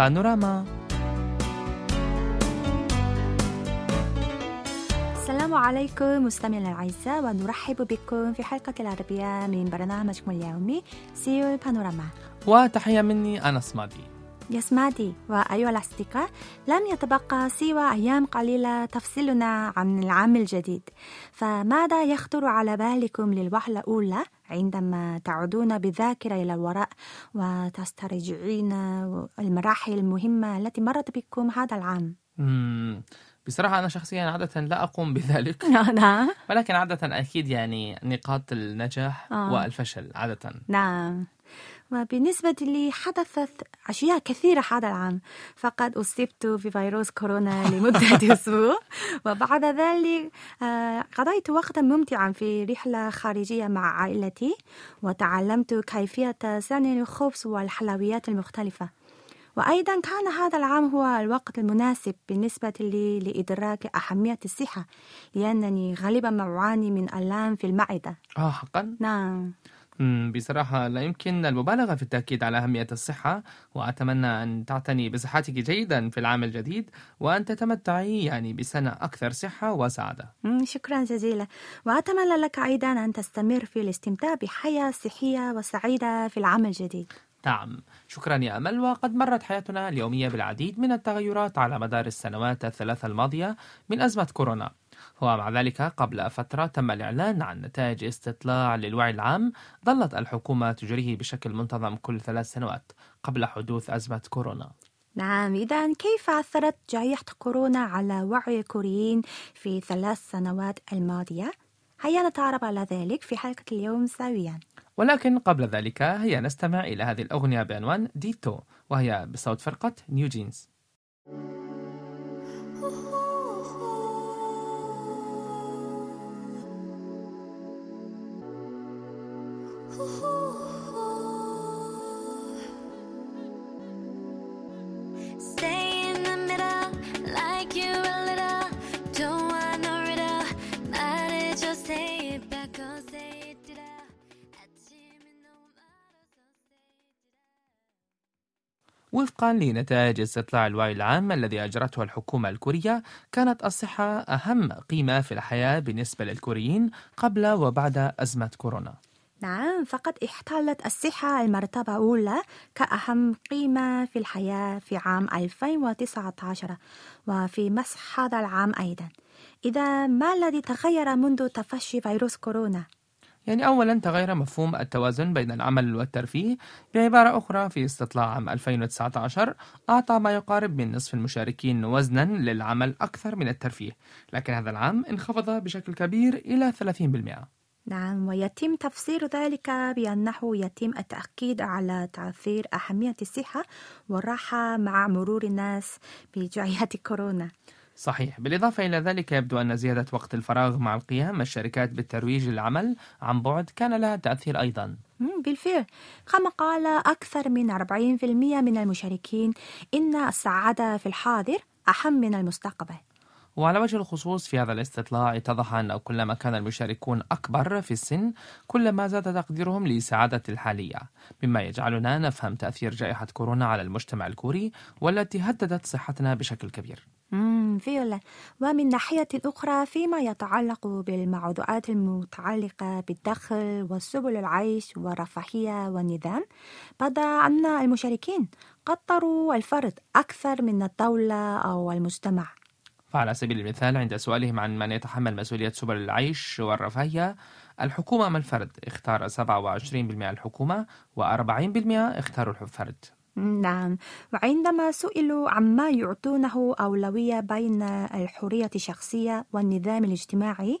بانوراما. السلام عليكم مستمعينا الأعزاء ونرحب بكم في حلقة العربية من برنامجكم اليومي سيول بانوراما. وتحية مني أنس مادي يا سمادي وأيها الأصدقاء لم يتبقى سوى أيام قليلة تفصلنا عن العام الجديد. فماذا يخطر على بالكم للوهلة الأولى عندما تعودون بالذاكرة إلى الوراء وتسترجعين المراحل المهمة التي مرت بكم هذا العام؟ بصراحة أنا شخصيا عادة لا أقوم بذلك. نعم. ولكن عادة أكيد يعني نقاط النجاح آه. والفشل عادة. نعم. وبالنسبة لي حدثت أشياء كثيرة هذا العام. فقد أصبت بفيروس كورونا لمدة أسبوع. وبعد ذلك آه، قضيت وقتا ممتعا في رحلة خارجية مع عائلتي وتعلمت كيفية صنع الخبز والحلويات المختلفة. وأيضا كان هذا العام هو الوقت المناسب بالنسبة لي لإدراك أهمية الصحة لأنني غالبا ما أعاني من آلام في المعدة. آه حقا؟ نعم. مم، بصراحة لا يمكن المبالغة في التأكيد على أهمية الصحة وأتمنى أن تعتني بصحتك جيدا في العام الجديد وأن تتمتعي يعني بسنة أكثر صحة وسعادة. مم، شكرا جزيلا. وأتمنى لك أيضا أن تستمر في الاستمتاع بحياة صحية وسعيدة في العام الجديد. نعم. شكرا يا أمل. وقد مرت حياتنا اليومية بالعديد من التغيرات على مدار السنوات الثلاثة الماضية من أزمة كورونا. ومع ذلك قبل فترة تم الإعلان عن نتائج استطلاع للوعي العام ظلت الحكومة تجريه بشكل منتظم كل ثلاث سنوات قبل حدوث أزمة كورونا. نعم إذا كيف أثرت جائحة كورونا على وعي الكوريين في ثلاث سنوات الماضية؟ هيا نتعرف على ذلك في حلقة اليوم سويا ولكن قبل ذلك هيا نستمع إلى هذه الأغنية بعنوان ديتو وهي بصوت فرقة نيو جينز. Stay وفقا لنتائج استطلاع الوعي العام الذي أجرته الحكومة الكورية كانت الصحة أهم قيمة في الحياة بالنسبة للكوريين قبل وبعد أزمة كورونا نعم فقد احتلت الصحة المرتبة الأولى كأهم قيمة في الحياة في عام 2019 وفي مسح هذا العام أيضا إذا ما الذي تغير منذ تفشي فيروس كورونا؟ يعني أولا تغير مفهوم التوازن بين العمل والترفيه بعبارة أخرى في استطلاع عام 2019 أعطى ما يقارب من نصف المشاركين وزنا للعمل أكثر من الترفيه لكن هذا العام انخفض بشكل كبير إلى 30% نعم ويتم تفسير ذلك بأنه يتم التأكيد على تأثير أهمية الصحة والراحة مع مرور الناس بجائحة كورونا صحيح. بالإضافة إلى ذلك يبدو أن زيادة وقت الفراغ مع القيام الشركات بالترويج للعمل عن بعد كان لها تأثير أيضا. بالفعل. كما قال أكثر من 40% من المشاركين إن السعادة في الحاضر أهم من المستقبل. وعلى وجه الخصوص في هذا الاستطلاع اتضح أن كلما كان المشاركون أكبر في السن كلما زاد تقديرهم لسعادة الحالية مما يجعلنا نفهم تأثير جائحة كورونا على المجتمع الكوري والتي هددت صحتنا بشكل كبير. مم، فعلا ومن ناحية أخرى فيما يتعلق بالموضوعات المتعلقة بالدخل وسبل العيش والرفاهية والنظام بدا أن المشاركين قدروا الفرد أكثر من الدولة أو المجتمع. فعلى سبيل المثال عند سؤالهم عن من يتحمل مسؤولية سبل العيش والرفاهية الحكومة أم الفرد؟ اختار 27% الحكومة و40% اختاروا الفرد. نعم. وعندما سئلوا عما يعطونه أولوية بين الحرية الشخصية والنظام الاجتماعي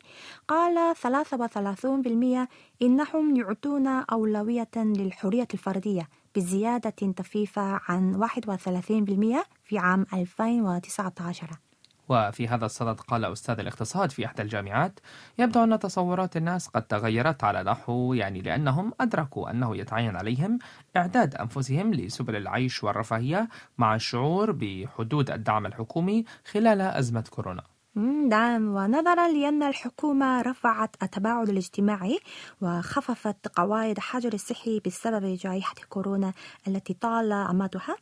قال 33% إنهم يعطون أولوية للحرية الفردية بزيادة طفيفة عن 31% في عام 2019 وفي هذا الصدد قال أستاذ الاقتصاد في إحدى الجامعات يبدو أن تصورات الناس قد تغيرت على نحو يعني لأنهم أدركوا أنه يتعين عليهم إعداد أنفسهم لسبل العيش والرفاهية مع الشعور بحدود الدعم الحكومي خلال أزمة كورونا. نعم ونظرا لأن الحكومة رفعت التباعد الاجتماعي وخففت قواعد حجر الصحي بسبب جائحة كورونا التي طال أمدها.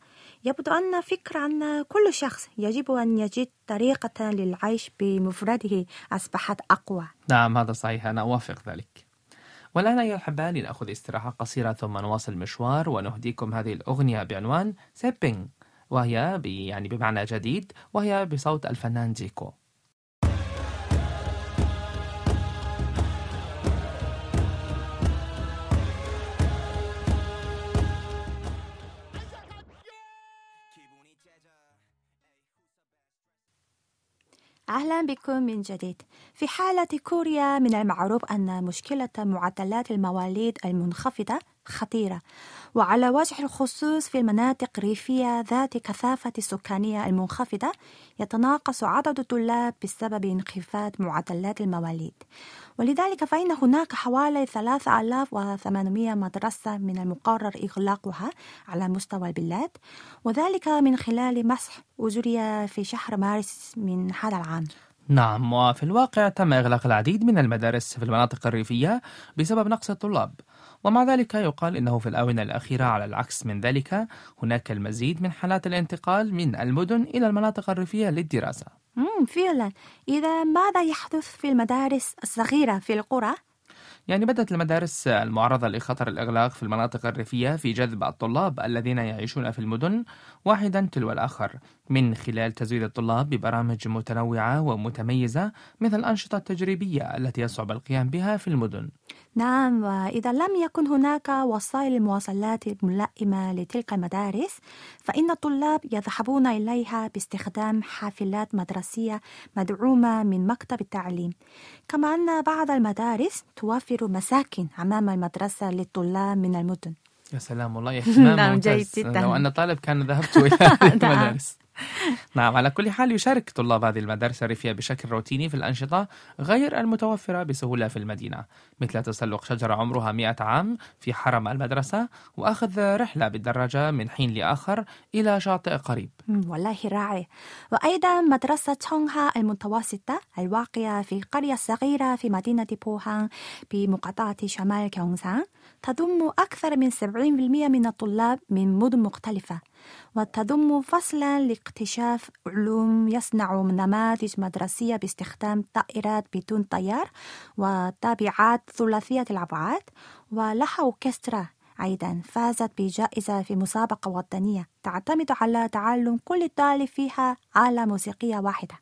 يبدو أن فكرة أن كل شخص يجب أن يجد طريقة للعيش بمفرده أصبحت أقوى. نعم هذا صحيح. أنا أوافق ذلك. والآن أيها الأحباء لنأخذ استراحة قصيرة ثم نواصل المشوار ونهديكم هذه الأغنية بعنوان سيبينغ وهي يعني بمعنى جديد وهي بصوت الفنان جيكو. أهلا بكم من جديد. في حالة كوريا من المعروف أن مشكلة معدلات المواليد المنخفضة خطيرة. وعلى وجه الخصوص في المناطق الريفية ذات كثافة السكانية المنخفضة يتناقص عدد الطلاب بسبب انخفاض معدلات المواليد. ولذلك فإن هناك حوالي 3800 مدرسة من المقرر إغلاقها على مستوى البلاد وذلك من خلال مسح أجري في شهر مارس من هذا العام. نعم وفي الواقع تم إغلاق العديد من المدارس في المناطق الريفية بسبب نقص الطلاب. ومع ذلك يقال إنه في الآونة الأخيرة على العكس من ذلك هناك المزيد من حالات الانتقال من المدن إلى المناطق الريفية للدراسة. فعلا. إذا ماذا يحدث في المدارس الصغيرة في القرى؟ يعني بدأت المدارس المعرضة لخطر الإغلاق في المناطق الريفية في جذب الطلاب الذين يعيشون في المدن واحدا تلو الآخر. من خلال تزويد الطلاب ببرامج متنوعة ومتميزة مثل الأنشطة التجريبية التي يصعب القيام بها في المدن. نعم وإذا لم يكن هناك وسائل المواصلات الملائمة لتلك المدارس فإن الطلاب يذهبون إليها باستخدام حافلات مدرسية مدعومة من مكتب التعليم كما أن بعض المدارس توفر مساكن أمام المدرسة للطلاب من المدن يا سلام والله إهتمام نعم،. جيد جداً. لو أن طالب كان ذهبت إلى هذه المدارس نعم على كل حال يشارك طلاب هذه المدارس الريفية بشكل روتيني في الأنشطة غير المتوفرة بسهولة في المدينة مثل تسلق شجرة عمرها 100 عام في حرم المدرسة وأخذ رحلة بالدراجة من حين لآخر إلى شاطئ قريب. والله رائع. وأيضا مدرسة تشونغها المتوسطة الواقعة في قرية صغيرة في مدينة بوهان بمقاطعة شمال كيونسان تضم أكثر من 70% من الطلاب من مدن مختلفة. وتضم فصلا لاكتشاف علوم يصنع نماذج مدرسية باستخدام طائرات بدون طيار وطابعات ثلاثية الأبعاد ولها أوركسترا أيضا فازت بجائزة في مسابقة وطنية تعتمد على تعلم كل طالب فيها آلة موسيقية واحدة.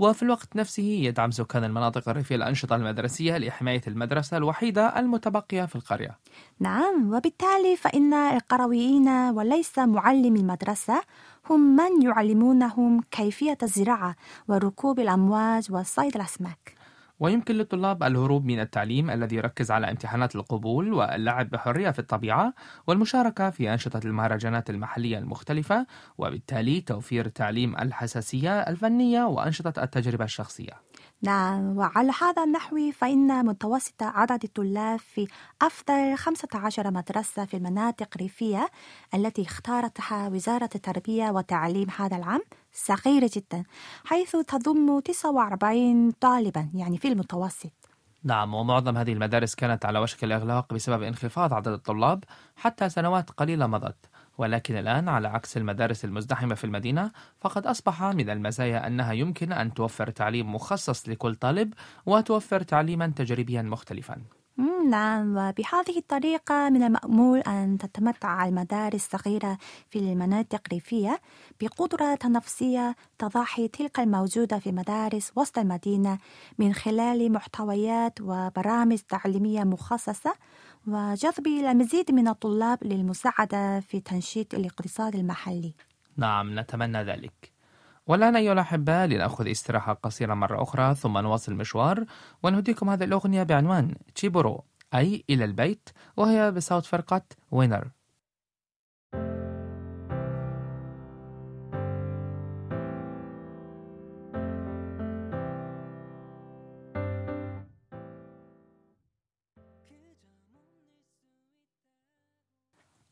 وفي الوقت نفسه يدعم سكان المناطق الريفية الأنشطة المدرسية لحماية المدرسة الوحيدة المتبقية في القرية. نعم وبالتالي فإن القرويين وليس معلمي المدرسة هم من يعلمونهم كيفية الزراعة وركوب الأمواج وصيد الأسماك. ويمكن للطلاب الهروب من التعليم الذي يركز على امتحانات القبول واللعب بحرية في الطبيعة والمشاركة في أنشطة المهرجانات المحلية المختلفة وبالتالي توفير تعليم الحساسية الفنية وأنشطة التجربة الشخصية. نعم وعلى هذا النحو فإن متوسط عدد الطلاب في أفضل 15 مدرسة في المناطق الريفية التي اختارتها وزارة التربية والتعليم هذا العام صغيرة جدا حيث تضم 49 طالبا يعني في المتوسط. نعم ومعظم هذه المدارس كانت على وشك الإغلاق بسبب انخفاض عدد الطلاب حتى سنوات قليلة مضت. ولكن الآن على عكس المدارس المزدحمة في المدينة فقد أصبح من المزايا أنها يمكن أن توفر تعليم مخصص لكل طالب وتوفر تعليما تجريبيا مختلفا. نعم وبهذه الطريقة من المأمول أن تتمتع المدارس الصغيرة في المناطق الريفية بقدرة نفسية تضاحي تلك الموجودة في مدارس وسط المدينة من خلال محتويات وبرامج تعليمية مخصصة وجذب المزيد من الطلاب للمساعدة في تنشيط الاقتصاد المحلي. نعم نتمنى ذلك. والآن أيها الأحباء لنأخذ استراحة قصيرة مرة أخرى ثم نواصل المشوار ونهديكم هذه الأغنية بعنوان تشيبورو. أي إلى البيت وهي بصوت فرقة وينر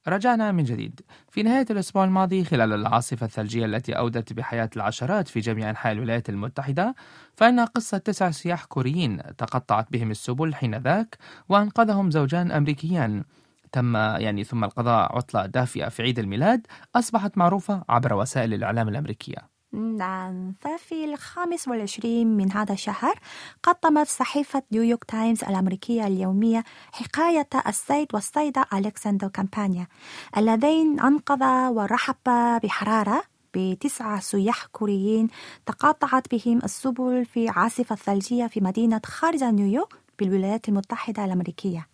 رجعنا من جديد. في نهاية الأسبوع الماضي خلال العاصفة الثلجية التي أودت بحياة العشرات في جميع أنحاء الولايات المتحدة فإن قصة تسع سياح كوريين تقطعت بهم السبل حين ذاك وأنقذهم زوجان أمريكيان. تم يعني ثم القضاء عطلة دافئة في عيد الميلاد أصبحت معروفة عبر وسائل الإعلام الأمريكية. نعم. ففي الخامس والعشرين من هذا الشهر قدمت صحيفة نيويورك تايمز الأمريكية اليومية حكاية السيد والسيدة ألكسندر كامبانيا اللذين أنقذا ورحبا بحرارة بتسعة سياح كوريين تقاطعت بهم السبل في عاصفة ثلجية في مدينة خارج نيويورك بالولايات المتحدة الأمريكية.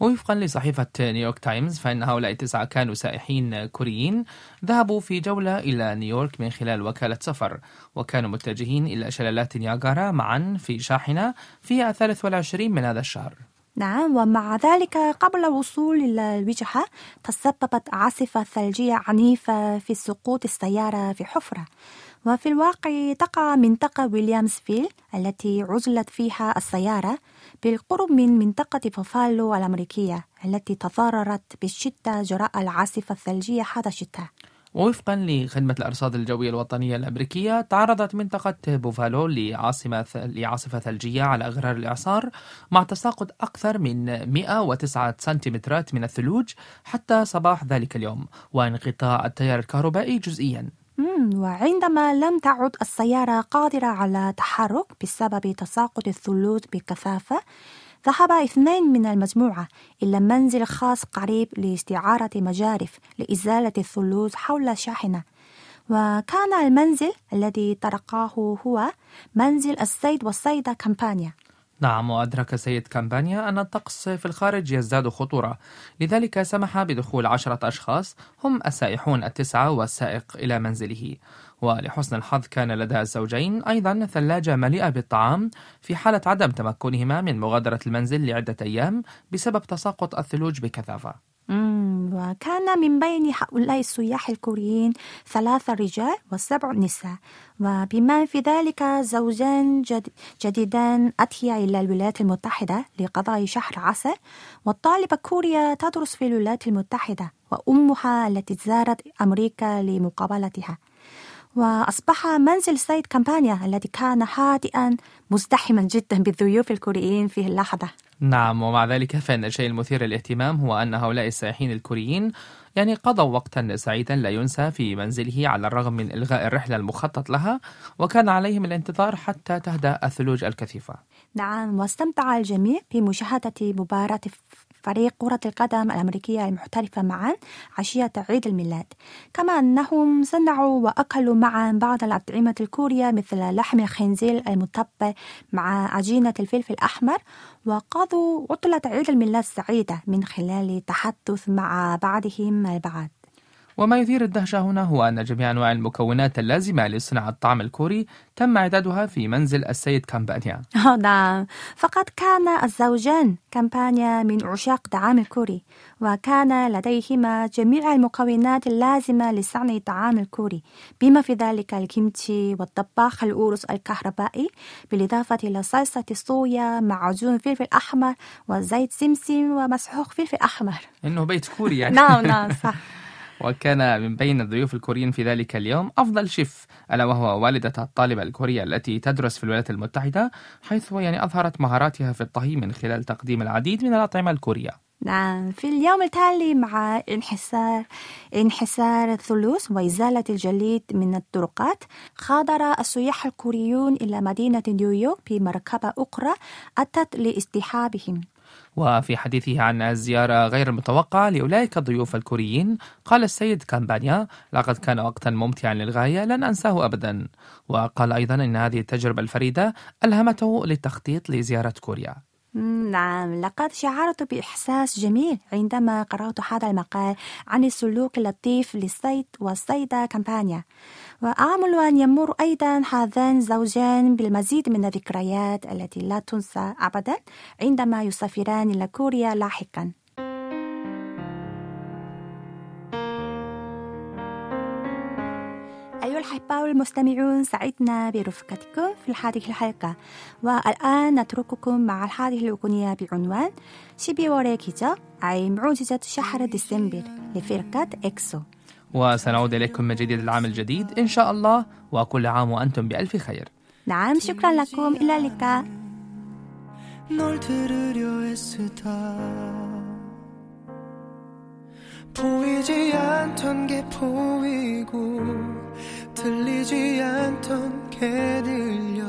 ووفقا لصحيفة نيويورك تايمز فإن هؤلاء التسعة كانوا سائحين كوريين ذهبوا في جولة إلى نيويورك من خلال وكالة سفر وكانوا متجهين إلى شلالات نياجارا معا في شاحنة في الثالث والعشرين من هذا الشهر. نعم ومع ذلك قبل الوصول إلى الوجهة تسببت عاصفة ثلجية عنيفة في سقوط السيارة في حفرة. وفي الواقع تقع منطقة ويليامزفيل التي عزلت فيها السيارة. بالقرب من منطقة بوفالو الأمريكية التي تضررت بالشدة جراء العاصفة الثلجية هذا الشتاء. ووفقا لخدمة الأرصاد الجوية الوطنية الأمريكية تعرضت منطقة بوفالو لعاصمة لعاصفة ثلجية على أغرار الإعصار مع تساقط أكثر من 109 سنتيمترات من الثلوج حتى صباح ذلك اليوم وانقطاع التيار الكهربائي جزئيا. وعندما لم تعد السيارة قادرة على التحرك بسبب تساقط الثلوج بكثافة ذهب اثنين من المجموعة إلى منزل خاص قريب لاستعارة مجارف لإزالة الثلوج حول الشاحنة وكان المنزل الذي طرقاه هو منزل السيد والسيدة كامبانيا. نعم وأدرك سيد كامبانيا أن الطقس في الخارج يزداد خطورة. لذلك سمح بدخول عشرة أشخاص هم السائحون التسعة والسائق إلى منزله. ولحسن الحظ كان لدى الزوجين أيضا ثلاجة مليئة بالطعام في حالة عدم تمكنهما من مغادرة المنزل لعدة أيام بسبب تساقط الثلوج بكثافة. وكان من بين هؤلاء السياح الكوريين ثلاثة رجال وسبع نساء. وبما في ذلك زوجان جد جديدان أتيا إلى الولايات المتحدة لقضاء شهر عسل. والطالبة كوريا تدرس في الولايات المتحدة وأمها التي زارت أمريكا لمقابلتها. وأصبح منزل السيد كامبانيا الذي كان هادئا مزدحما جدا بالضيوف الكوريين في اللحظة. نعم ومع ذلك فإن الشيء المثير للاهتمام هو أن هؤلاء السائحين الكوريين يعني قضوا وقتا سعيدا لا ينسى في منزله على الرغم من إلغاء الرحلة المخطط لها وكان عليهم الانتظار حتى تهدأ الثلوج الكثيفة. نعم واستمتع الجميع بمشاهدة مباراة فريق كرة القدم الأمريكية المحترفة معا عشية عيد الميلاد. كما أنهم صنعوا وأكلوا معا بعض الأطعمة الكورية مثل لحم الخنزير المتبل مع عجينة الفلفل الأحمر وقضوا عطلة عيد الميلاد سعيدة من خلال التحدث مع بعضهم البعض. وما يثير الدهشة هنا هو أن جميع أنواع المكونات اللازمة لصناعة الطعام الكوري تم إعدادها في منزل السيد كامبانيا آه، نعم. فقد كان الزوجان كامبانيا من عشاق الطعام الكوري وكان لديهما جميع المكونات اللازمة لصنع الطعام الكوري بما في ذلك الكيمتشي والطباخ الأورس الكهربائي بالإضافة إلى صلصة الصويا مع عجون فلفل أحمر وزيت سمسم ومسحوق فلفل أحمر. إنه بيت كوري يعني. نعم نعم صح. وكان من بين الضيوف الكوريين في ذلك اليوم أفضل شيف ألا وهو والدة الطالبة الكورية التي تدرس في الولايات المتحدة حيث يعني أظهرت مهاراتها في الطهي من خلال تقديم العديد من الأطعمة الكورية. نعم في اليوم التالي مع انحسار انحسار الثلوج وإزالة الجليد من الطرقات غادر السياح الكوريون إلى مدينة نيويورك بمركبة أخرى أتت لاصطحابهم وفي حديثه عن الزيارة غير المتوقعة لأولئك الضيوف الكوريين قال السيد كامبانيا لقد كان وقتا ممتعا للغاية لن أنساه أبدا. وقال أيضا أن هذه التجربة الفريدة ألهمته للتخطيط لزيارة كوريا. نعم. لقد شعرت بإحساس جميل عندما قرأت هذا المقال عن السلوك اللطيف للسيد والسيدة كامبانيا. وآمل أن يمر أيضا هذان الزوجان بالمزيد من الذكريات التي لا تنسى أبدا عندما يسافران إلى كوريا لاحقا أيها الأحبة الأحباء المستمعون سعدنا برفقتكم في هذه الحلقة والآن نترككم مع هذه الأغنية بعنوان 12월의 기적 أي معجزة شهر ديسمبر لفرقة إكسو وسنعود إليكم من جديد العام الجديد إن شاء الله وكل عام وأنتم بألف خير نعم شكرا لكم إلى اللقاء 널 들으려 애쓰다 보이지 않던 게 보이고 들리지 않던 게 들려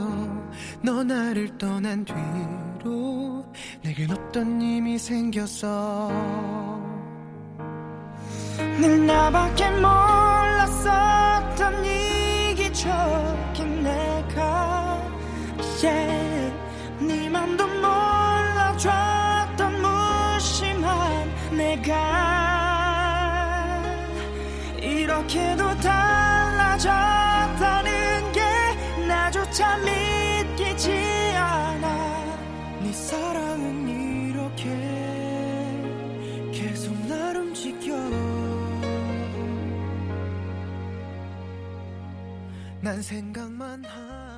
너 나를 떠난 뒤로 내겐 없던 힘이 생겼어 늘 나밖에 몰랐었던 이기 적인 내가 yeah. 네 맘도 몰라줬던 무심한 내가 이렇게도 달라졌 난 생각만 하